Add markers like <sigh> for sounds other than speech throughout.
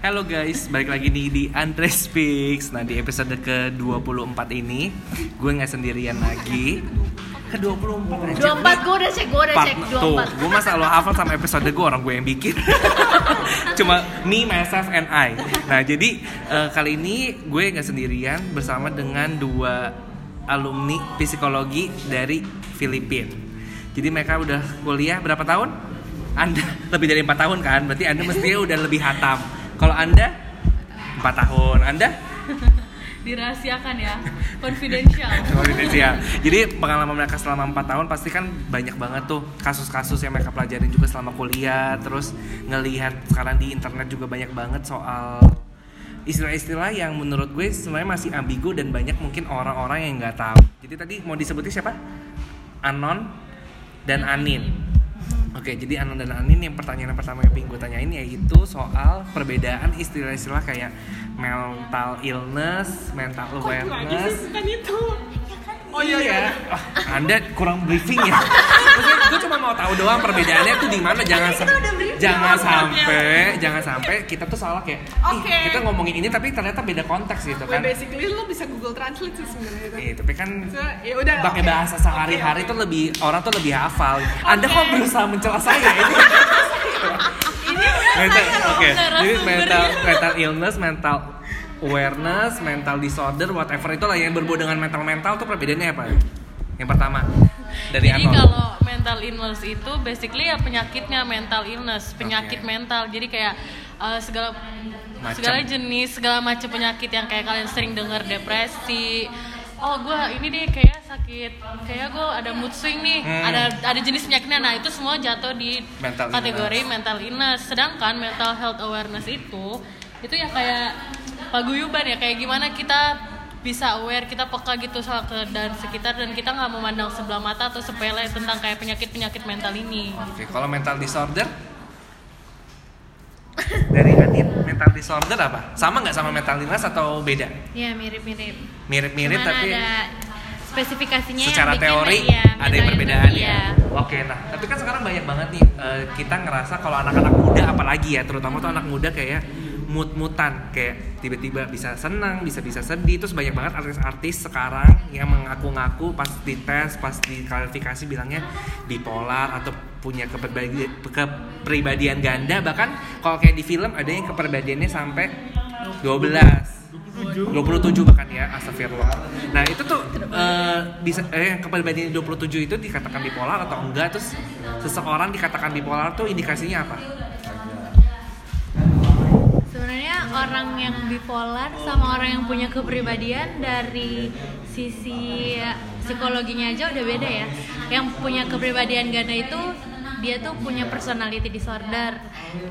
Halo guys, balik lagi nih di Andre Speaks. Nah di episode ke-24 ini Gue nggak sendirian lagi. Ke-24? Aja 24 gue udah cek, gue udah cek Tuh, 24 gue masa lo hafal sama episode gue orang gue yang bikin. <laughs> Cuma me, myself, and I. Nah jadi eh, kali ini gue nggak sendirian Bersama dengan dua alumni psikologi dari Filipina Jadi mereka udah kuliah berapa tahun? Anda lebih dari empat tahun kan? Berarti Anda mestinya udah lebih hatam Kalau Anda empat tahun, Anda <laughs> Dirahasiakan ya, confidential <laughs> Konfidensial. Jadi pengalaman mereka selama 4 tahun pasti kan banyak banget tuh kasus-kasus yang mereka pelajarin juga selama kuliah, terus ngelihat sekarang di internet juga banyak banget soal istilah-istilah yang menurut gue sebenarnya masih ambigu dan banyak mungkin orang-orang yang nggak tahu. Jadi tadi mau disebutin siapa? Anon dan Anin. Oke, jadi Anon dan Anin yang pertanyaan yang pertama yang pengen gue tanyain yaitu soal perbedaan istilah-istilah kayak mental illness, mental awareness, bukan itu Oh iya. Ah, anda kurang briefing ya. Maksudnya gue cuma mau tahu doang perbedaannya tuh di mana. Jangan sa- jangan sampai jangan sampai kita tuh salah kayak Oke. kita ngomongin ini tapi ternyata beda konteks gitu Well, kan. basically lo bisa Google Translate sih sebenarnya itu. Iya, tapi kan So, ya udah. pakai oke. bahasa sehari-hari Oke, tuh lebih orang tuh lebih hafal. Anda kok berusaha mencela saya <laughs> ini? mental, oke. Jadi mental mental illness, mental awareness, mental disorder, whatever itulah yang berbau dengan mental mental tuh perbedaannya apa? Yang pertama dari Jadi kalau mental illness itu basically ya penyakitnya mental illness, penyakit Oke. mental. Jadi kayak uh, segala Macam. segala jenis, segala macam penyakit yang kayak kalian sering dengar depresi. Oh, gue ini deh kayak sakit, kayak gue ada mood swing nih, Hmm. ada ada jenis penyakitnya. Nah itu semua jatuh di Mental kategori mental illness. Sedangkan mental health awareness itu itu ya kayak paguyuban ya kayak gimana kita bisa aware kita peka gitu soal keadaan sekitar dan kita nggak memandang sebelah mata atau sepele tentang kayak penyakit penyakit mental ini Oke, kalau mental disorder dari Anin mental disorder apa? Sama nggak sama mental illness atau beda? Iya mirip-mirip Mirip-mirip Cuman tapi ada spesifikasinya yang secara bikin, teori iya, ada yang beda perbedaan iya. ya. Oke, nah tapi kan sekarang banyak banget nih eh, kita ngerasa kalau anak-anak muda apalagi ya, terutama tuh anak muda kayak mood-mutan kayak tiba-tiba bisa senang, bisa bisa sedih, terus banyak banget artis-artis sekarang yang mengaku-ngaku pas dites, pas diklarifikasi bilangnya bipolar atau punya kepribadian, ganda. Bahkan kalau kayak di film ada yang kepribadiannya sampai 12 27 bahkan ya astagfirullah. Nah itu tuh eh, bisa eh kepribadian 27 itu dikatakan bipolar atau enggak? Terus seseorang dikatakan bipolar tuh indikasinya apa orang yang bipolar sama orang yang punya kepribadian dari sisi psikologinya aja udah beda ya. Yang punya kepribadian ganda itu dia tuh punya personality disorder.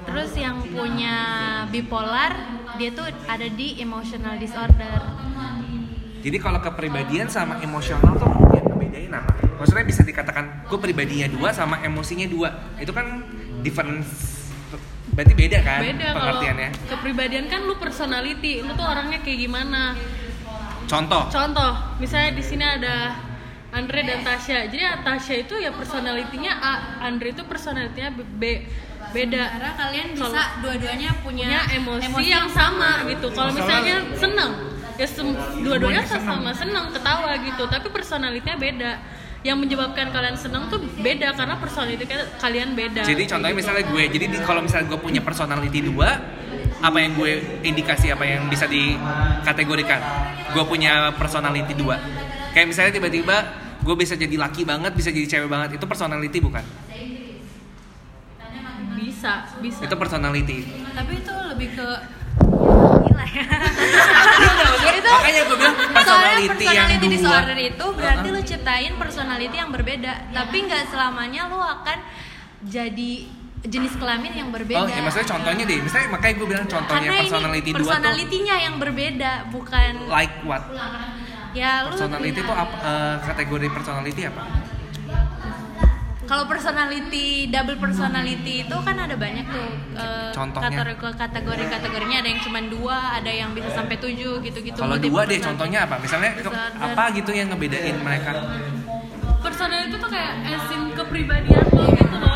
Terus yang punya bipolar dia tuh ada di emotional disorder. jadi kalau kepribadian sama emosional tuh yang ngebedain apa maksudnya bisa dikatakan gue pribadinya dua sama emosinya dua itu kan difference berarti beda kan beda kalau pengertiannya? kepribadian kan lu personality lu tuh orangnya kayak gimana? Contoh? Contoh misalnya di sini ada Andre dan Tasya. Jadi Tasya itu ya personalitinya A Andre itu personalitinya B, beda. Karena kalian Kalau- bisa dua-duanya punya, punya emosi, yang sama gitu. Kalau misalnya seneng, ya sem- dua-duanya sama seneng, ketawa gitu. Tapi personalitinya beda. Yang menyebabkan kalian seneng tuh beda karena personality ka- kalian beda. Jadi contohnya misalnya gue, jadi di- kalau misalnya gue punya personality dua, apa yang gue indikasi apa yang bisa dikategorikan? Gue punya personality dua. Kayak misalnya tiba-tiba gue bisa jadi laki banget, bisa jadi cewek banget, itu personality bukan? bisa, bisa. Itu personality. Tapi itu lebih ke gila ya. <laughs> itu Makanya gue bilang personality yang personality dua. disorder itu berarti lu ciptain personality yang berbeda, tapi nggak selamanya lu akan jadi jenis kelamin yang berbeda. Oh, ya maksudnya contohnya deh. Misalnya makanya gue bilang contohnya Karena personality dua tuh personality-nya yang berbeda, bukan like what? ya lu Personality itu apa? eh, kategori personality apa? Kalau personality double personality itu kan ada banyak tuh eh, Contohnya? kategori kategori kategorinya ada yang cuma dua, ada yang bisa sampai tujuh gitu-gitu. Kalau dua deh personality. contohnya apa? Misalnya ke- apa gitu yang ngebedain mereka? personal itu tuh kayak esin kepribadian lo gitu loh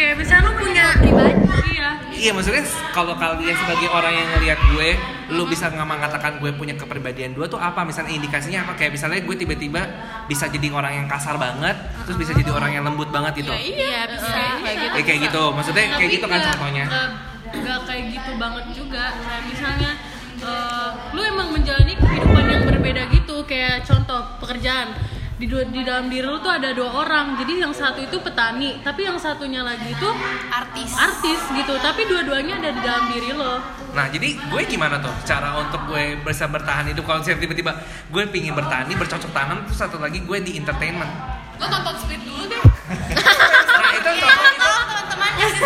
kayak misalnya lu punya pribadi iya Iya maksudnya kalau kalian sebagai orang yang ngelihat gue, lu bisa nggak mengatakan gue punya kepribadian dua tuh apa? Misalnya indikasinya apa? Kayak misalnya gue tiba-tiba bisa jadi orang yang kasar banget, terus bisa jadi orang yang lembut banget gitu. Ya, iya. iya bisa kayak gitu Ya, kayak gitu, maksudnya kayak Tapi gitu kan contohnya. nggak- nggak kayak gitu banget juga kayak misalnya eh, lu emang menjalani kehidupan yang berbeda gitu kayak contoh pekerjaan di, dua- di dalam diri lu tuh ada dua orang. Jadi yang satu itu petani tapi yang satunya lagi itu artis. artis gitu. Tapi dua-duanya ada di dalam diri lo. Nah jadi gue gimana tuh cara untuk gue bisa bertahan hidup? Kalau misalnya tiba-tiba gue pingin bertani, bercocok tanam, terus satu lagi gue di entertainment. Lo tonton Split dulu deh. <laughs> Nah itu contoh. Itu teman-temannya sih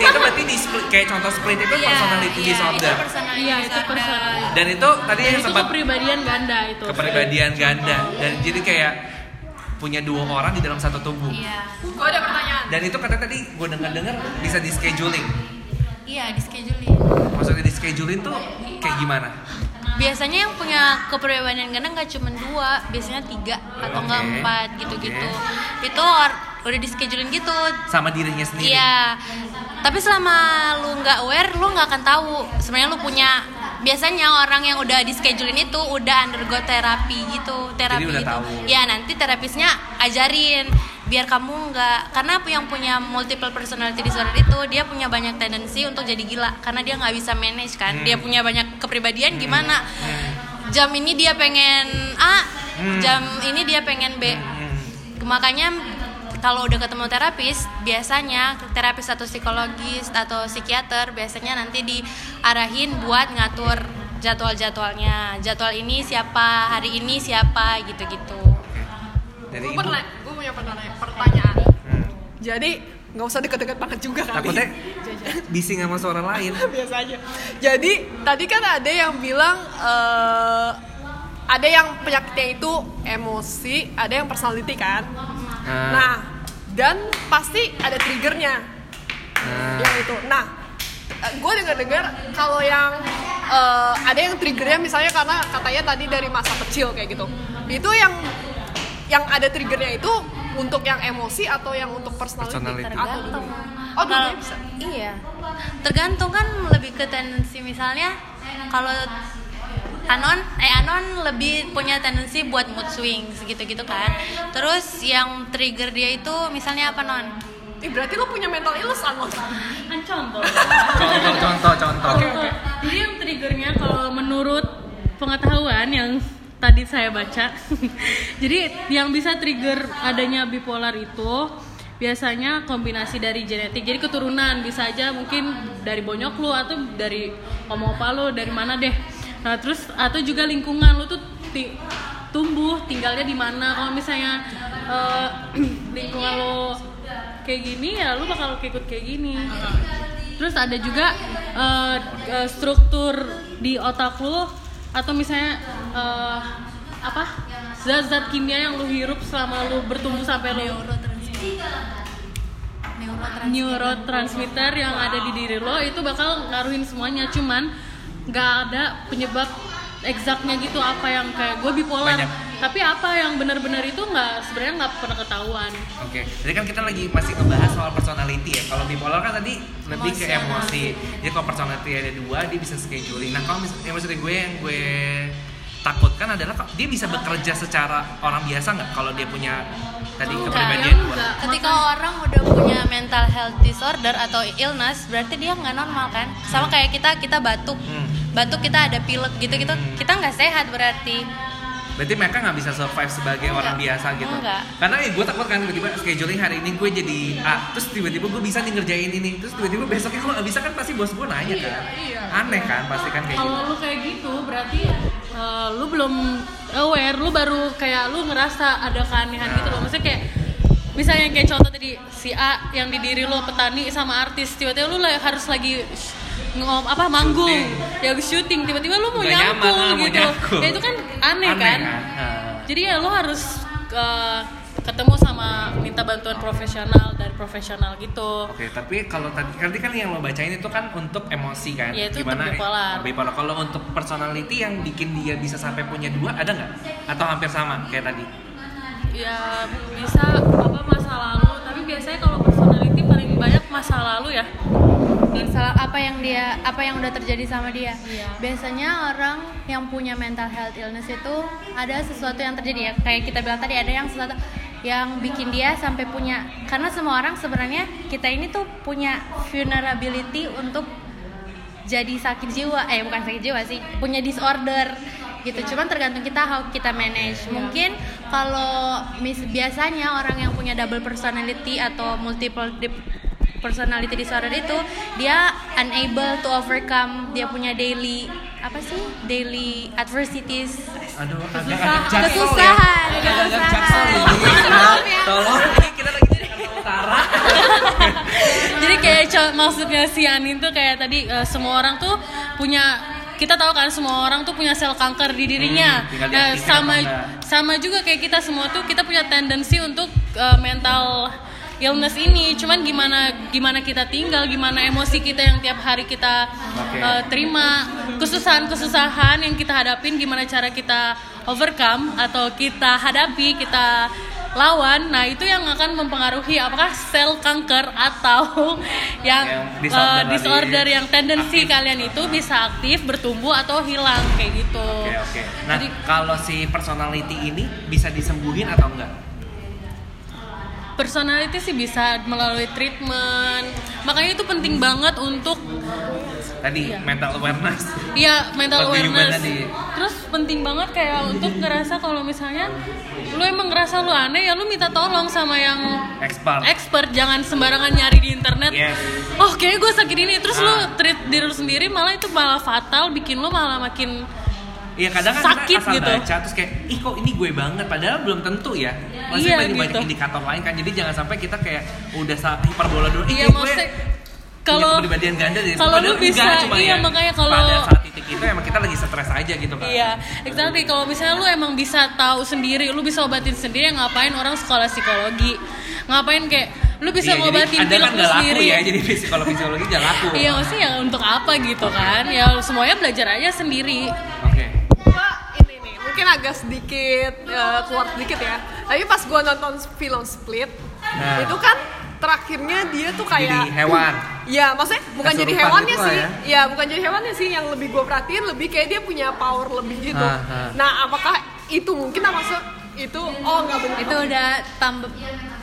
personality itu berarti di split, kayak contoh split itu Iya, personality iya, disorder. itu personality iya itu disorder. personality Dan itu tadi Dan yang itu sempat kepribadian ganda itu kepribadian ganda dan jadi kayak punya dua orang di dalam satu tubuh. iya Gue ada pertanyaan. Dan itu kata tadi gue dengar-dengar bisa di scheduling. iya di scheduling Maksudnya di scheduling tuh kayak gimana? biasanya yang punya kepribadian ganda nggak cuma dua biasanya tiga atau nggak Oke. empat gitu-gitu Oke. itu or- udah di scheduling gitu Sama dirinya sendiri. Iya. Tapi selama lu nggak aware, lu nggak akan tahu sebenarnya lu punya biasanya orang yang udah di schedulein itu udah undergo terapi gitu, terapi udah gitu. tahu. Ya nanti terapisnya ajarin biar kamu nggak karena yang punya multiple personality disorder itu dia punya banyak tendensi untuk jadi gila karena dia nggak bisa manage kan Hmm. dia punya banyak kepribadian gimana jam ini dia pengen A Hmm. jam ini dia pengen B Hmm. makanya kalau udah ketemu terapis biasanya terapis atau psikologis atau psikiater biasanya nanti diarahin buat ngatur jadwal-jadwalnya jadwal ini siapa hari ini siapa gitu-gitu Dari Gue ibu. gue punya pertanyaan. pertanyaan. Hmm. Jadi nggak usah deket-deket banget juga kali. Takutnya <laughs> bising sama suara lain. <laughs> biasa aja. Jadi tadi kan ada yang bilang eh, ada yang penyakitnya itu emosi, ada yang personality kan. Nah, Nah, dan pasti ada triggernya nah. yang itu. Nah, gue dengar-dengar kalau yang eh, ada yang triggernya misalnya karena katanya tadi dari masa kecil kayak gitu. Itu yang yang ada triggernya itu untuk yang emosi atau yang untuk personality? Personality. Tergantung? Oh, Kalau- dua bisa. iya tergantung kan lebih ke tendensi misalnya kalau Anon eh Anon lebih punya tendensi buat mood swing segitu gitu kan terus yang trigger dia itu misalnya apa non Ih, berarti lo punya mental illness, Anwar. <laughs> kan contoh Contoh, contoh, contoh. Contoh. Jadi yang triggernya kalau menurut pengetahuan yang tadi saya baca, <laughs> jadi yang bisa trigger adanya bipolar itu biasanya kombinasi dari genetik. Jadi keturunan bisa aja mungkin dari bonyok lu atau dari om opa lu dari mana deh. Nah terus atau juga lingkungan lu tuh ti- tumbuh tinggalnya di mana. Kalau misalnya eh, <clears throat> lingkungan lu kayak gini ya lu bakal ikut kayak gini. Terus ada juga eh, struktur di otak lu atau misalnya eh, apa zat-zat kimia yang lu hirup selama lu bertumbuh sampai lu neurotransmitter yang ada di diri lo itu bakal ngaruhin semuanya cuman nggak ada penyebab exactnya gitu apa yang kayak gue bipolar Banyak. tapi apa yang benar-benar itu nggak sebenarnya nggak pernah ketahuan Oke, jadi kan kita lagi masih ngebahas soal personality ya. Kalau bipolar kan tadi lebih ke emosi. Jadi kalau personality ada dua, dia bisa scheduling. Nah kalau misalnya maksudnya gue yang gue takutkan adalah kok dia bisa bekerja secara orang biasa nggak kalau dia punya tadi Enggak, kepribadian ya enggak. ketika orang udah punya mental health disorder atau illness berarti dia nggak normal kan sama kayak kita kita batuk Hmm. batuk kita ada pilek gitu gitu Hmm. kita nggak sehat berarti Berarti mereka nggak bisa survive sebagai orang biasa gitu. Enggak. Karena ya gue takut kan tiba-tiba scheduling hari ini gue jadi A, terus tiba-tiba gue bisa nih ngerjain ini, terus tiba-tiba besoknya gue nggak bisa kan pasti bos gue nanya kan. Aneh kan pasti kan kayak gitu. kalau lu kayak gitu berarti eh, lu belum aware lu baru kayak lu ngerasa ada keanehan gitu loh maksudnya kayak misalnya kayak contoh tadi si A yang di diri lo petani sama artis tiba-tiba lu lah harus lagi ngom apa manggung Syuting. ya syuting tiba-tiba lu mau nyaman, mau gitu nyangkul. ya itu kan aneh, kan Ah. jadi ya lo harus eh, ketemu sama minta bantuan profesional profesional gitu Oke, tapi kalau tadi tadi kan yang lo bacain itu kan untuk emosi kan? Iya, itu Gimana untuk bipolar. eh, bipolar. Kalau untuk personality yang bikin dia bisa sampai punya dua ada nggak? Atau hampir sama kayak tadi? ya bisa apa masa lalu tapi biasanya kalau personality paling banyak masa lalu ya masalah apa yang dia apa yang udah terjadi sama dia Iya. biasanya orang yang punya mental health illness itu ada sesuatu yang terjadi ya kayak kita bilang tadi ada yang sesuatu yang bikin dia sampai punya karena semua orang sebenarnya kita ini tuh punya vulnerability untuk jadi sakit jiwa. Eh bukan sakit jiwa sih punya disorder gitu. Cuman tergantung kita how kita manage. Mungkin kalau mis biasanya orang yang punya double personality atau multiple dip- personality disorder itu dia unable to overcome dia punya daily apa sih daily adversities Aduh, agak Kesusah- agak ya. kesusahan, kesusahan. Maaf ya. Tolong, ini kita lagi <laughs> jadi kayak maksudnya si Anin tuh kayak tadi eh, semua orang tuh punya kita tahu kan semua orang tuh punya sel kanker di dirinya. Hmm, nah, sama sama juga kayak kita semua tuh kita punya tendensi untuk eh, mental illness ini. Cuman gimana gimana kita tinggal, gimana emosi kita yang tiap hari kita eh, terima, kesusahan-kesusahan yang kita hadapin gimana cara kita overcome atau kita hadapi, kita lawan. Nah, itu yang akan mempengaruhi apakah sel kanker atau <laughs> yang, Yang eh, disorder disorder, tadi yang tendensi aktif. kalian itu bisa aktif, bertumbuh atau hilang kayak gitu. Oke, oke. Nah, Jadi- kalau si personality ini bisa disembuhin atau enggak? Personality sih bisa melalui treatment. Makanya itu penting banget untuk Tadi Iya. mental awareness. Iya mental awareness. tadi. Terus penting banget kayak untuk ngerasa kalau misalnya lu emang ngerasa lu aneh ya lu minta tolong sama yang Expert. expert jangan sembarangan nyari di internet. Yes. Oh kayaknya gue sakit ini terus Ah. lu treat diri lu sendiri malah itu malah fatal bikin lu malah makin Iya kadang kan Sakit kita asal gitu. baca terus kayak ih kok ini gue banget padahal belum tentu ya. Masih Iya, banyak, banyak gitu. indikator lain kan. Jadi jangan sampai kita kayak udah sa- hiperbola dulu. Iya, kayak maksudnya kalau kepribadian ganda deh. kalau lu bisa, enggak, cuma iya, ya, makanya kalau- pada saat titik itu emang kita lagi stres aja gitu kan. Iya, exactly. Kalau misalnya lu emang bisa tahu sendiri, lu bisa obatin sendiri, ngapain orang sekolah psikologi? Ngapain kayak lu bisa Iya, jadi ngobatin pilek kan lu sendiri? ya, jadi psikologi psikologi gak laku. Iya, maksudnya ya untuk apa gitu kan? Ya semuanya belajar aja sendiri. Oke. Mungkin agak sedikit eh, keluar sedikit ya tapi pas gua nonton film Split Nah. itu kan terakhirnya dia tuh Jadi kayak hewan. Ya, maksudnya bukan jadi Kesurupan hewannya gitu sih. ya. Ya. bukan jadi hewannya sih yang lebih gue perhatiin lebih kayak dia punya power lebih gitu. Ah, ah. Nah, apakah itu mungkin apa maksud itu oh nggak benar. itu udah tambah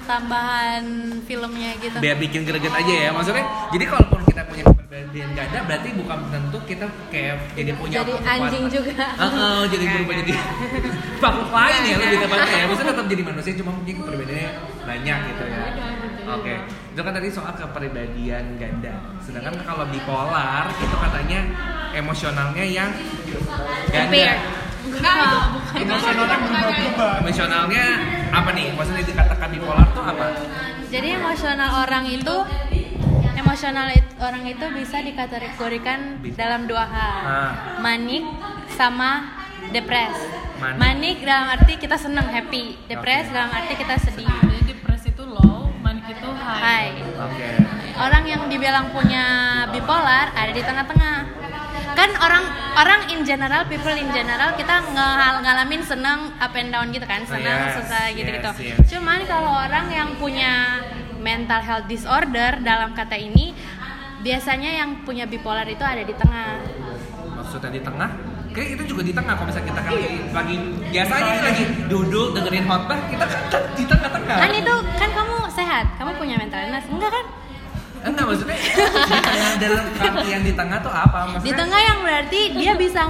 tambahan filmnya gitu biar bikin greget aja ya maksudnya jadi kalaupun kita punya kepribadian ganda berarti bukan tentu kita kayak jadi punya jadi kekuatan. anjing juga. Heeh, jadi berubah jadi <laughs> makhluk lain ya lebih tepatnya ya. maksudnya tetap jadi manusia cuma mungkin kepribadiannya banyak gitu ya. Oke. Itu kan tadi soal kepribadian ganda. Sedangkan kalau bipolar itu katanya emosionalnya yang ganda. Nah, Emosionalnya emosionalnya apa nih? Maksudnya dikatakan bipolar tuh apa? Jadi emosional orang itu emosional it- orang itu bisa dikategorikan dalam dua hal Ah. manik sama depres Manik. manik dalam arti kita seneng happy depres Oke. dalam arti kita sedih Jadi depresi itu low, manik itu high. Hai. oke orang yang dibilang punya bipolar ada di tengah-tengah kan orang orang in general people in general kita nge- ngalamin seneng up and down gitu kan senang Yes, susah gitu gitu yes, yes. cuman kalau orang yang punya mental health disorder dalam kata ini biasanya yang punya bipolar itu ada di tengah. Maksudnya di tengah? Kayak itu juga di tengah kalau misalnya kita kan lagi, lagi biasanya lagi duduk dengerin khotbah kita kan di tengah-tengah. Kan itu kan kamu sehat kamu punya mental illness enggak kan? Enggak maksudnya di tengah dalam artian di tengah tuh apa? Di maksudnya tengah yang berarti dia bisa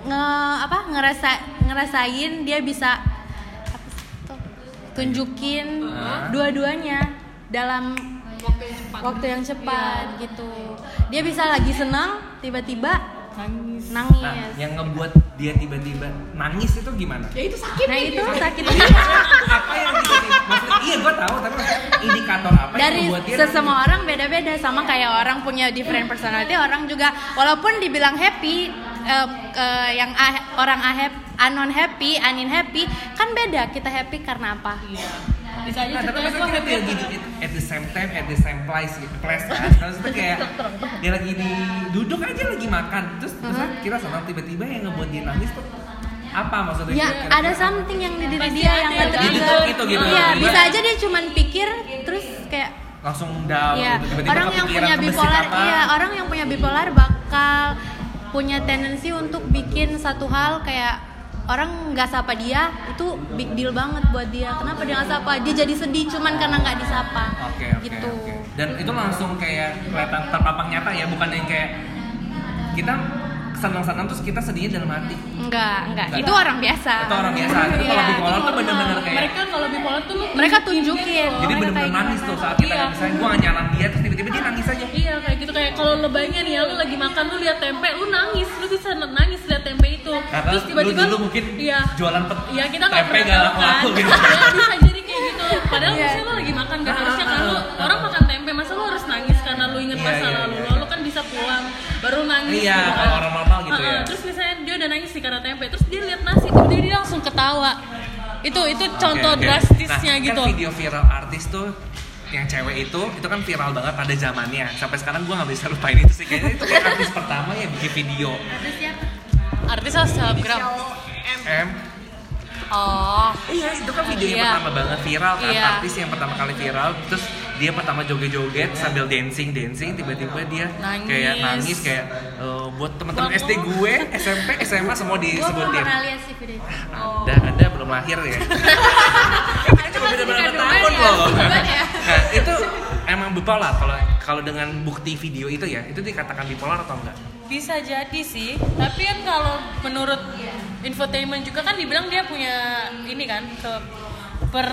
nge apa ngerasa ngerasain dia bisa apa sih tuh, tunjukin Ah. dua-duanya dalam waktu yang cepat. waktu yang cepat gitu. Dia bisa lagi senang tiba-tiba Nangis. nangis. Nah yang ngebuat dia tiba-tiba nangis itu gimana? Ya itu sakit. nah itu sakit apa yang bikin maksudnya iya gue tahu tapi maksudnya indikator apa yang dari ngebuat dia sesemua orang beda-beda sama kayak orang punya different personality orang juga walaupun dibilang happy em, ke- yang a- orang ahep anon happy anin happy kan beda kita happy karena apa Bisa aja Nah, tapi maksudnya kita happy dia gini. At the same time at the same place gitu. Place kan? <laughs> Maksudnya kayak dia lagi di duduk aja lagi makan. Terus terus Uh-huh. kita senang tiba-tiba yang ngebuat dia nangis tuh apa maksudnya? Ya Kira-kira ada something yang di diri dia yang yang nge-trigger gitu, gitu, gitu. iya Tiba- bisa aja dia cuman pikir terus kayak langsung down Iya, gitu, tiba-tiba orang yang punya bipolar, apa. iya orang yang punya bipolar bakal punya tendensi untuk bikin satu hal kayak orang nggak sapa dia itu big deal banget buat dia. Kenapa dia nggak sapa? Dia jadi sedih cuman karena nggak disapa. Oke, oke, gitu. oke. Dan itu langsung kayak kelihatan terpapang nyata ya, bukan yang kayak kita senang-senang terus kita sedihnya dalam hati. Enggak, enggak. Enggak. Itu orang biasa. Itu orang biasa. Itu kalau Iya, bipolar itu tuh bener-bener kayak mereka kalau bipolar tuh lu Mereka tunjukin gitu. jadi bener-bener kayak nangis tuh saat kita Iya. misalnya gua nyalan dia terus tiba-tiba dia nangis aja. Iya kayak gitu kayak kalau lebaynya nih ya lu lagi makan lu lihat tempe lu nangis lu bisa nangis lihat tempe itu Karena terus tiba-tiba lu mungkin iya jualan pet Iya kita tempe gak laku-laku kan. gitu. Ya, bisa jadi kayak gitu. Padahal Iya. misalnya lo lagi makan gak harusnya kan lu orang makan tempe masa lo harus nangis karena lu inget Iya, masa iya, lalu iya. lo, lo kan bisa pulang baru nangis. Iya, gitu kan. orang normal gitu Heeh, ya. Terus misalnya dia udah nangis nih karena tempe, terus dia lihat nasi, tiba-tiba dia langsung ketawa. Itu itu contoh Oke, oke. drastisnya nah, gitu. Kan video viral artis tuh yang cewek itu itu kan viral banget pada zamannya sampai sekarang gua nggak bisa lupain itu sih kayaknya itu kayak artis pertama yang bikin video Ada siapa? Artis atau selebgram? M Oh. iya itu kan video yang Iya. pertama banget viral kan Iya. artis yang pertama kali viral terus dia pertama joget-joget sambil dancing dancing tiba-tiba dia Nangis. kayak nangis kayak eh, buat teman-teman SD gue SMP SMA semua disebutin video itu. Anda, anda belum lahir ya? <laughs> Itu cuma beda berapa tahun ya, loh. ya. <laughs> Nah, itu emang bipolar kalau kalau dengan bukti video itu ya, itu dikatakan bipolar atau enggak? Bisa jadi sih, tapi kan kalau menurut infotainment juga kan dibilang dia punya ini kan ke per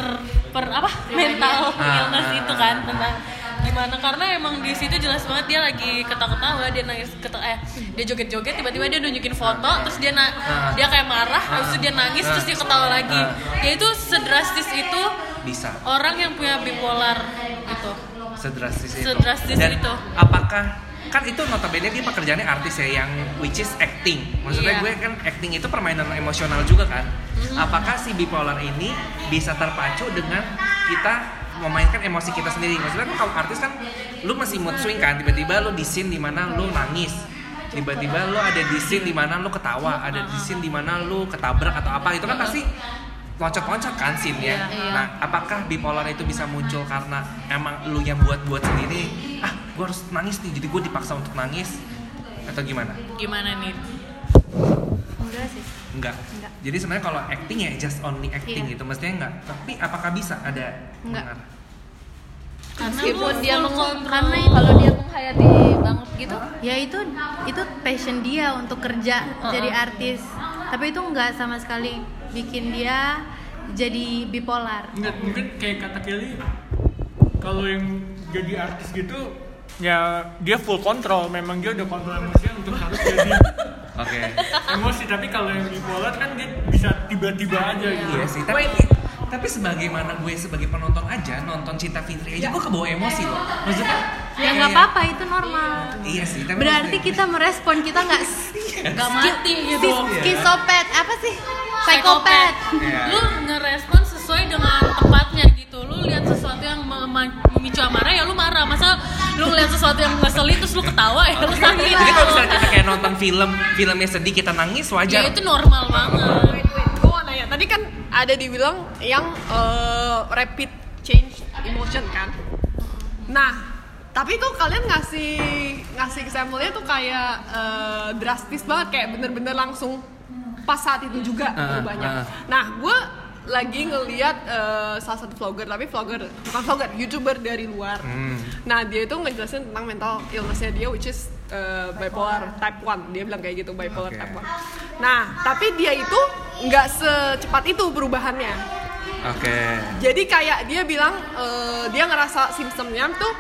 per apa mental Ah, illness ah, itu ah, kan ah. tentang gimana karena emang di situ jelas banget dia lagi ketawa-ketawa dia nangis keta eh dia joget-joget tiba-tiba dia nunjukin foto terus dia na Ah. dia kayak marah habis itu dia nangis Ah. terus dia ketawa lagi Ah. ya itu sedrastis itu Bisa. orang yang punya bipolar gitu Sedrastis itu. Sedrastis Dan itu. apakah kan itu notabene dia pekerjaannya artis ya yang which is acting. Maksudnya Iya. gue kan acting itu permainan emosional juga kan. Apakah si bipolar ini bisa terpacu dengan kita memainkan emosi kita sendiri? Maksudnya kan kalau artis kan lu masih mood swing kan, tiba-tiba lu di scene di mana lu nangis. Tiba-tiba lu ada di scene di mana lu ketawa, ada di scene di mana lu ketabrak atau apa itu kan pasti loncat-loncat kan scene-nya. Iya. Nah, apakah bipolar itu bisa muncul karena emang lu yang buat-buat sendiri? Ah, gue harus nangis nih, jadi gue dipaksa untuk nangis atau gimana? gimana nih Enggak sih. Enggak. Enggak. Jadi sebenarnya kalau acting ya just only acting Iya. gitu, mestinya enggak. Tapi apakah bisa ada Enggak. mengarah? karena Meskipun dia meng karena kalau dia menghayati banget gitu, ya itu itu passion dia untuk kerja jadi artis. Tapi itu nggak sama sekali bikin dia jadi bipolar. Enggak, mungkin kayak kata Kelly kalau yang jadi artis gitu ya dia full kontrol memang dia udah kontrol emosinya untuk harus jadi <laughs> Oke. emosi tapi kalau yang bipolar kan dia bisa tiba-tiba aja gitu Iya sih, tapi tapi sebagaimana gue sebagai penonton aja nonton Cinta Fitri aja gue kebawa emosi loh. Maksudnya Ya nggak kayak- apa-apa itu normal. Iya sih, tapi Berarti kita merespon kita nggak nggak mati gitu ski- skizopet apa sih? Psikopat. Iya. lu ngerespon sesuai dengan tempatnya gitu lu lihat sesuatu yang memicu amarah ya lu marah masa lu ngeliat sesuatu yang ngeselin terus lu ketawa ya lu sakit Jadi kalau misalnya kita kayak nonton film, filmnya sedih kita nangis ya wajar. itu normal banget Wait, wait, gue mau nanya. Tadi kan ada dibilang yang eh, rapid change emotion kan. Nah, tapi tuh kalian ngasih ngasih example-nya tuh kayak eh, drastis banget, kayak bener-bener langsung pas saat itu juga Ah, berubahnya. ah. Nah, gue lagi ngeliat eh, salah satu vlogger, tapi vlogger bukan vlogger, youtuber dari luar. Hmm. Nah dia itu ngejelasin tentang mental illnessnya dia which is uh, bipolar type 1 Dia bilang kayak gitu bipolar Oke. type 1 Nah tapi dia itu nggak secepat itu perubahannya Oke. Jadi kayak dia bilang uh, dia ngerasa simptomnya tuh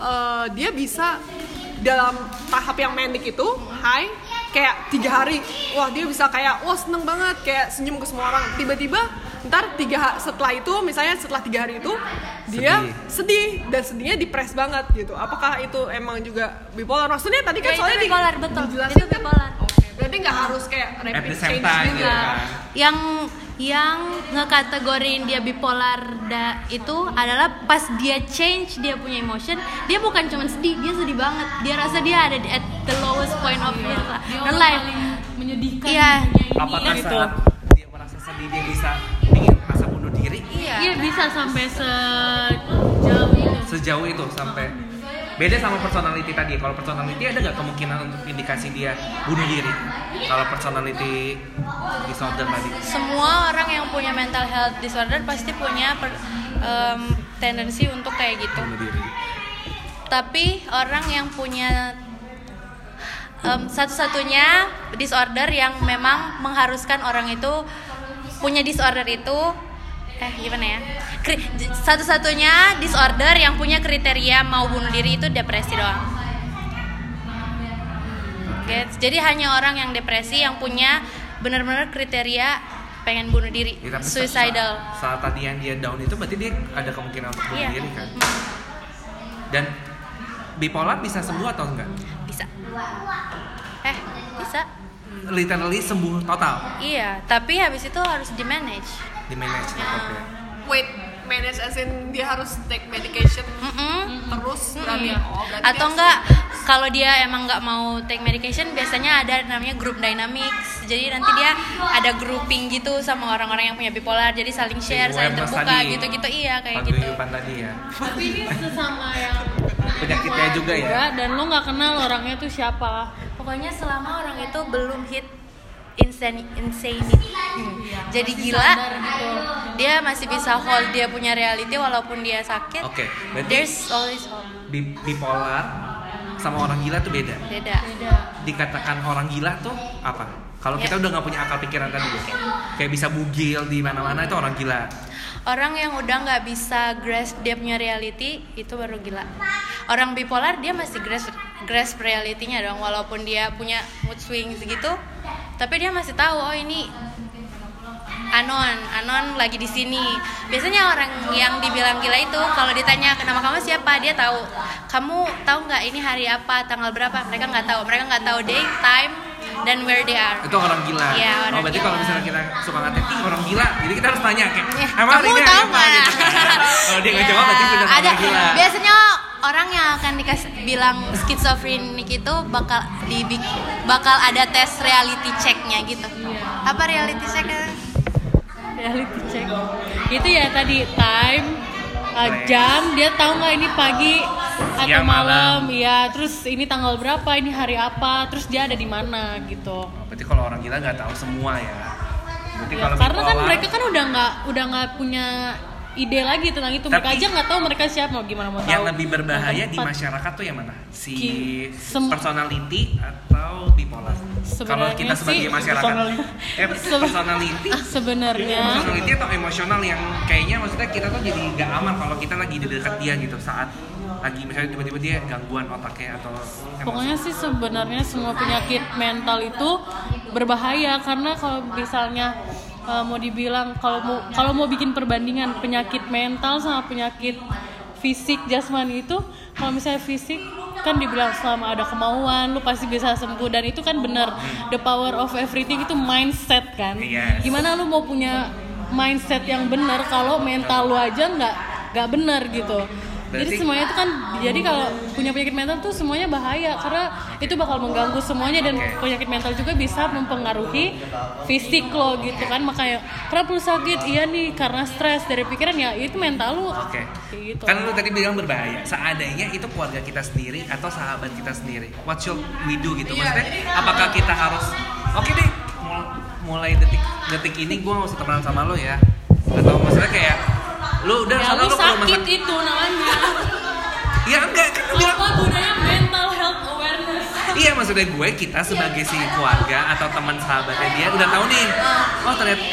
uh, dia bisa dalam tahap yang manic itu high kayak tiga hari wah dia bisa kayak wah seneng banget kayak senyum ke semua orang tiba-tiba ntar tiga setelah itu misalnya setelah tiga hari itu dia sedih. dan sedihnya depres banget gitu. Apakah itu emang juga bipolar? Maksudnya tadi kan Ya, itu soalnya di- bipolar, betul. dijelasin Itu kan? bipolar. oke berarti nggak harus kayak rapid change time juga gitu kan. yang yang ngekategorin dia bipolar da, itu adalah pas dia change dia punya emotion dia bukan cuma sedih dia sedih banget. Dia rasa dia ada di- at the lowest point of his her orang life. paling menyedihkan Iya. di dunia ini. Apakah gitu. saat dia merasa sedih dia bisa ingin merasa bunuh diri? iya. Iya bisa sampai sejauh itu. Sejauh itu sampai. Beda sama personality tadi. Kalau personality ada nggak kemungkinan untuk indikasi dia bunuh diri? Kalau personality disorder tadi. Semua orang yang punya mental health disorder pasti punya per- em, tendensi untuk kayak gitu. Bunuh diri. Tapi orang yang punya em, satu-satunya disorder yang memang mengharuskan orang itu punya disorder itu eh gimana ya? Satu-satunya disorder yang punya kriteria mau bunuh diri itu depresi doang. Oke, jadi hanya orang yang depresi yang punya benar-benar kriteria pengen bunuh diri Ya, tapi suicidal. sa- saat tadi yang dia down itu berarti dia ada kemungkinan untuk bunuh Iya. diri kan? Hmm, dan bipolar bisa sembuh atau enggak? Bisa. Eh bisa. Literally sembuh total? Iya, tapi habis itu harus di manage. Di manage tetap ya Wait, manage as in dia harus take medication terus berarti oh berarti Atau enggak kalau dia emang nggak mau take medication biasanya ada namanya group dynamics. Jadi nanti dia ada grouping gitu sama orang-orang yang punya bipolar. Jadi saling share, saling terbuka tadi. gitu-gitu. Iya kayak gitu. tadi ya tapi ini sesama yang <laughs> penyakitnya juga ya dan lo nggak kenal orangnya tuh siapa Pokoknya selama orang itu belum hit insane insanity. Jadi gila, gitu. dia masih bisa hold dia punya reality walaupun dia sakit. oke berarti There's always hope. bi- bipolar sama orang gila tuh beda Beda. beda dikatakan orang gila tuh apa? Kalau Ya. kita udah nggak punya akal pikiran tadi ya, kayak bisa bugil di mana-mana itu orang gila. Orang yang udah nggak bisa grasp dia punya reality itu baru gila. Orang bipolar dia masih grasp grasp reality-nya dong walaupun dia punya mood swings gitu. Tapi dia masih tahu oh ini Anon, Anon lagi di sini. Biasanya orang yang dibilang gila itu kalau ditanya nama kamu siapa, dia tahu. Kamu tahu nggak ini hari apa, tanggal berapa? Mereka nggak tahu. Mereka nggak tahu day, time, dan where they are. Itu orang gila. Iya, orang oh, berarti kalau misalnya kita suka ngatain, ih orang gila. Jadi kita harus tanya kayak, Eh, emang kamu tahu nggak? gitu. <laughs> Kalau dia nggak jawab berarti benar ada orang gila. biasanya orang yang akan dikasih bilang skizofrenik itu bakal di bakal ada tes reality checknya gitu. Apa reality checknya? Reality check. Itu ya tadi time uh, jam dia tahu nggak ini pagi atau malam. malam. Ya terus ini tanggal berapa ini hari apa terus dia ada di mana gitu. Oh, berarti kalau orang gila nggak tahu semua ya. Berarti Ya, kalau karena kan mereka kan udah nggak udah nggak punya ide lagi tentang itu mereka Tapi- aja nggak tahu mereka siapa mau gimana mau tahu yang lebih berbahaya Yang di masyarakat tuh yang mana? Si sem- personality atau bipolar? Kalau kita sebagai sih- masyarakat, Personality. eh, personality <laughs> sebenarnya personality atau emosional yang kayaknya maksudnya kita tuh jadi gak aman kalau kita lagi di dekat dia gitu saat lagi misalnya tiba-tiba dia gangguan otaknya atau emosi. Pokoknya sih sebenarnya semua penyakit mental itu berbahaya karena kalau misalnya uh, mau dibilang kalau mau kalau mau bikin perbandingan penyakit mental sama penyakit fisik jasmani itu kalau misalnya fisik kan dibilang selama ada kemauan lu pasti bisa sembuh. Dan itu kan benar the power of everything itu mindset kan. Yes. gimana lu mau punya mindset yang benar kalau mental lu aja nggak nggak benar gitu jadi Berarti- semuanya itu kan jadi kalau punya penyakit mental tuh semuanya bahaya karena itu bakal mengganggu semuanya dan Oke. penyakit mental juga bisa mempengaruhi fisik lo gitu kan makanya kenapa lu sakit iya nih karena stres dari pikiran ya itu mental lu Oke. Kayak gitu Kan lu tadi bilang berbahaya. Seandainya itu keluarga kita sendiri atau sahabat kita sendiri. What should we do gitu? Iya, Maksudnya jadi- apakah kita harus Oke deh, mul- mulai detik detik ini gue gak usah temenan sama lo ya. Atau maksudnya kayak lu udah ya sana lu rumah sakit sakit. itu namanya. Ya enggak kan bilang apa gunanya mental health awareness. Iya maksudnya gue kita sebagai si keluarga atau teman sahabatnya dia udah tahu nih. Oh ternyata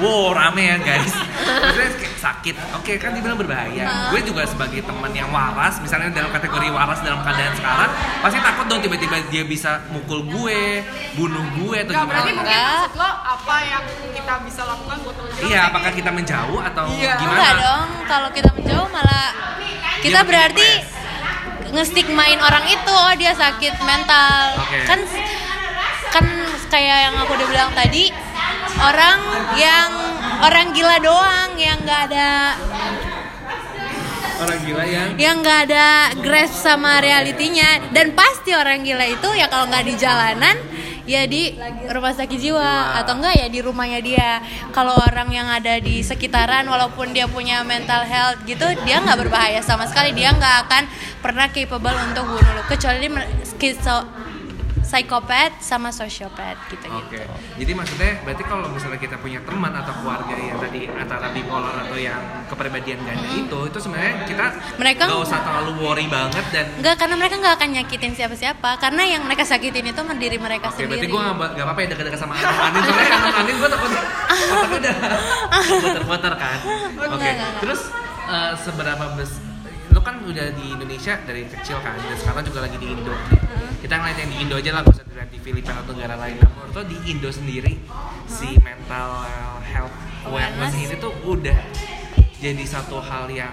wow rame ya guys. Maksudnya sakit. Oke kan dibilang berbahaya. Gue juga sebagai teman yang waras misalnya dalam kategori waras dalam keadaan sekarang pasti takut dong tiba-tiba dia bisa mukul gue bunuh gue atau Gak berarti gimana mungkin maksud lo apa yang kita bisa lakukan buat iya apakah kita menjauh atau Iya. gimana? Enggak dong kalau kita menjauh malah kita makin berarti ngestigmain orang itu oh dia sakit mental. Oke. kan kan kayak yang aku udah bilang tadi orang yang orang gila doang yang nggak ada orang gila yang yang nggak ada grasp sama realitinya. Dan pasti orang gila itu ya kalau nggak di jalanan ya di rumah sakit jiwa. Atau enggak ya di rumahnya dia. Kalau orang yang ada di sekitaran walaupun dia punya mental health gitu dia nggak berbahaya sama sekali. Dia nggak akan pernah capable untuk bunuh lu. Kecuali dia skizo psikopat sama sosiopat gitu Oke. gitu Jadi maksudnya berarti kalau misalnya kita punya teman atau keluarga yang tadi antara bipolar atau yang kepribadian ganda itu, itu sebenarnya kita Mereka- nggak usah terlalu worry banget dan Enggak, karena mereka nggak akan nyakitin siapa-siapa. Karena yang mereka sakitin itu diri mereka Oke, berarti sendiri. gue gak, gak apa-apa ya deket-deket sama Anin Anin soalnya Anin Anin gue takut takut udah <laughs> puter-puter kan. Oke, enggak. terus eh, seberapa bes Lo kan udah di Indonesia dari kecil kan Dan sekarang juga lagi di Indo. Kita ngeliat yang di Indo aja lah, gak usah dilihat di Filipina atau negara lain. Nah, menurut lo di Indo sendiri Si mental health awareness Awareness. ini tuh udah jadi satu hal yang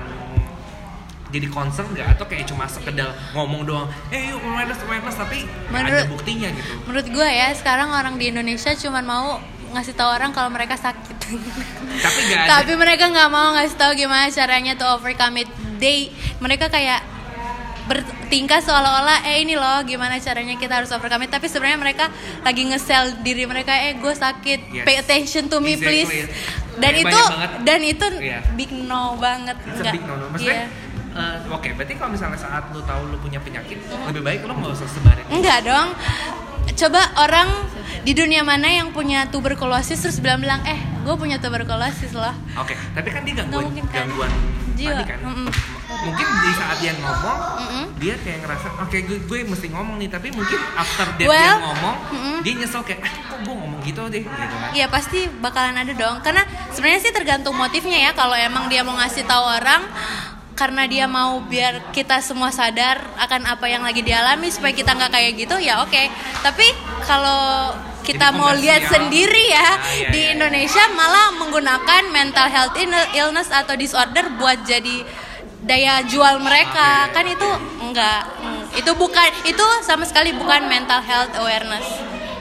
jadi concern nggak? Atau kayak cuma sekedar ngomong doang eh yuk awareness awareness tapi nggak ada Menurut- buktinya gitu. Menurut gue ya, sekarang orang di Indonesia cuma mau ngasih tahu orang kalau mereka sakit. Tapi <laughs> ada. Tapi mereka nggak mau ngasih tahu gimana caranya to overcome it They, mereka kayak bertingkah seolah-olah eh ini loh gimana caranya kita harus overcome it tapi sebenarnya mereka lagi nge-sell diri mereka eh gue sakit Yes. pay attention to me Exactly. please dan itu banget. dan itu Iya. big no banget It's a Nggak. big no-no. Maksudnya, Iya. eh, oke, berarti kalau misalnya saat lu tahu lu punya penyakit, lebih baik lu nggak usah sebarin. Enggak dong. Coba orang di dunia mana yang punya tuberkulosis terus bilang-bilang, eh, gue punya tuberkulosis loh. Oke, tapi kan dia gangguan, mungkin kan. gangguan Jiwa. tadi kan. Mm-mm. Mungkin di saat dia ngomong, Mm-mm. dia kayak ngerasa, oke gue, gue mesti ngomong nih, tapi mungkin after that dia Well, ngomong, mm-mm. dia nyesel kayak, ah kok gue ngomong gitu deh, gitu kan. Iya pasti bakalan ada dong. Karena sebenarnya sih tergantung motifnya ya. Kalau emang dia mau ngasih tahu orang karena dia mau biar kita semua sadar akan apa yang lagi dialami supaya kita nggak kayak gitu ya oke. Tapi kalau kita Jadi mau lihat sendiri ya Ah, iya, di iya, iya. Indonesia malah menggunakan mental health ill- illness atau disorder buat jadi daya jual mereka Oke. kan itu enggak Hmm, itu bukan itu sama sekali bukan mental health awareness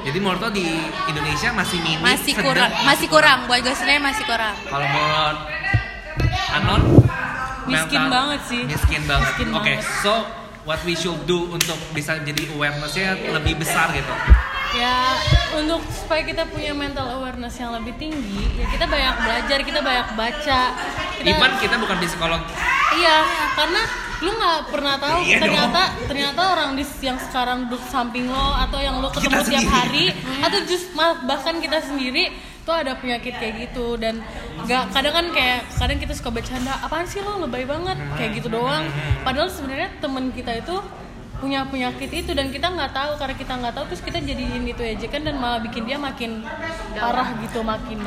Jadi menurut lo di Indonesia masih minim, masih sedang- kurang masih kurang buat gue sendiri masih kurang Kalau menurut Anon, Miskin mental- banget sih. Miskin banget. Oke, banget. so what we should do untuk bisa jadi awarenessnya lebih besar gitu. ya untuk supaya kita punya mental awareness yang lebih tinggi ya kita banyak belajar kita banyak baca. Kita Even kita bukan psikolog, iya karena lu nggak pernah tahu Iya ternyata ternyata orang di yang sekarang duduk samping lo atau yang lo Kita ketemu tiap sendiri. hari atau just bahkan kita sendiri tuh ada penyakit kayak gitu. Dan nggak kadang kan kayak kadang kita suka bercanda apaan sih lo? Lebay banget. Kayak gitu doang. Padahal sebenarnya temen kita itu punya penyakit itu dan kita nggak tahu karena kita nggak tahu terus kita jadiin itu ejekan dan malah bikin dia makin parah gitu makin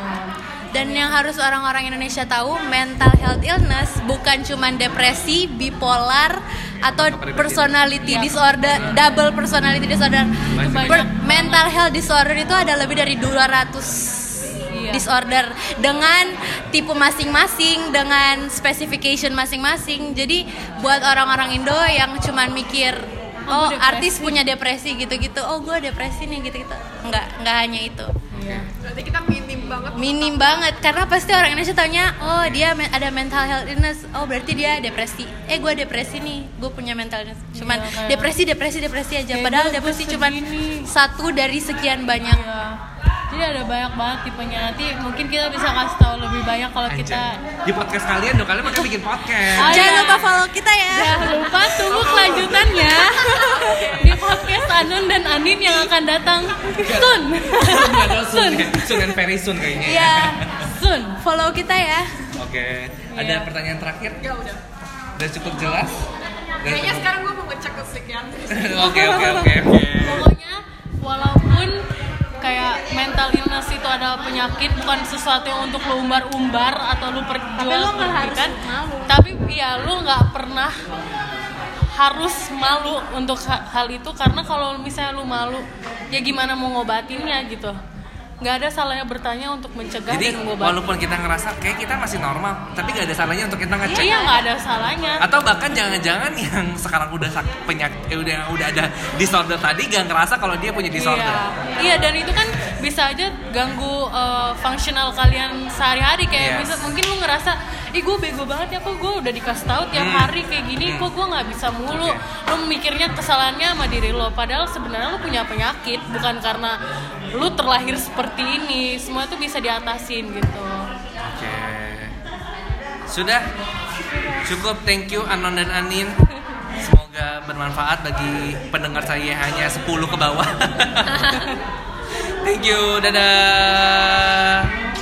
dan yang harus orang-orang Indonesia tahu mental health illness bukan cuman depresi bipolar atau personality Iya. disorder double personality disorder. Per- mental health disorder itu ada lebih dari 200 Iya. disorder dengan tipe masing-masing dengan specification masing-masing jadi buat orang-orang Indo yang cuman mikir Oh, oh artis depresi." punya depresi gitu-gitu. Oh gue depresi nih gitu-gitu. Nggak nggak hanya itu. Iya. Berarti kita minim banget. minim banget karena pasti orang Indonesia taunya oh dia ada mental health illness. Oh berarti dia depresi. Eh gue depresi nih. Gue punya mental illness. Cuman Iya, kayak- depresi depresi depresi aja. Kayak padahal depresi cuman satu dari sekian banyak. Iya. Jadi ada banyak banget tipenya nanti mungkin kita bisa kasih tahu lebih banyak kalau kita. Di podcast kalian dong, kalian makanya bikin podcast. Ah, jangan iya. lupa follow kita ya Jangan lupa tunggu kelanjutannya <laughs> di podcast Anun dan Anin yang akan datang soon. <laughs> Nggak ada soon, soon. and very soon kayaknya. Iya <laughs> Soon. follow kita ya Oke, ada Iya. pertanyaan terakhir? Ya udah. Udah cukup jelas? Kayaknya cukup- sekarang gue mau ngecek ke psikiatris. Oke oke oke. Pokoknya walaupun kayak mental illness itu adalah penyakit bukan sesuatu yang untuk lo umbar-umbar atau Tapi perjual nggak harus belikan. malu. tapi ya lo nggak pernah harus malu untuk ha- hal itu karena kalau misalnya lo malu ya gimana mau ngobatinnya gitu nggak ada salahnya bertanya untuk mencegah Jadi dan mengobati walaupun kita ngerasa kayak kita masih normal, tapi gak ada salahnya untuk kita ngecek. iya nggak ada salahnya Atau bahkan jangan-jangan yang sekarang udah penyakit, eh, udah udah ada disorder tadi gak ngerasa kalau dia punya disorder. Iya, iya dan itu kan bisa aja ganggu uh, fungsional kalian sehari-hari kayak Yes. bisa mungkin lu ngerasa ih gue bego banget ya kok gue udah dikasih tahu tiap Hmm. hari kayak gini Hmm. kok gue nggak bisa mulu Oke. lo mikirnya kesalahannya sama diri lo padahal sebenarnya lo punya penyakit bukan karena lo terlahir seperti ini semua itu bisa diatasin gitu Oke. Sudah. Cukup. Thank you Anon dan Anin. Semoga bermanfaat bagi pendengar saya hanya 10 ke bawah. <laughs> Thank you. Dadah.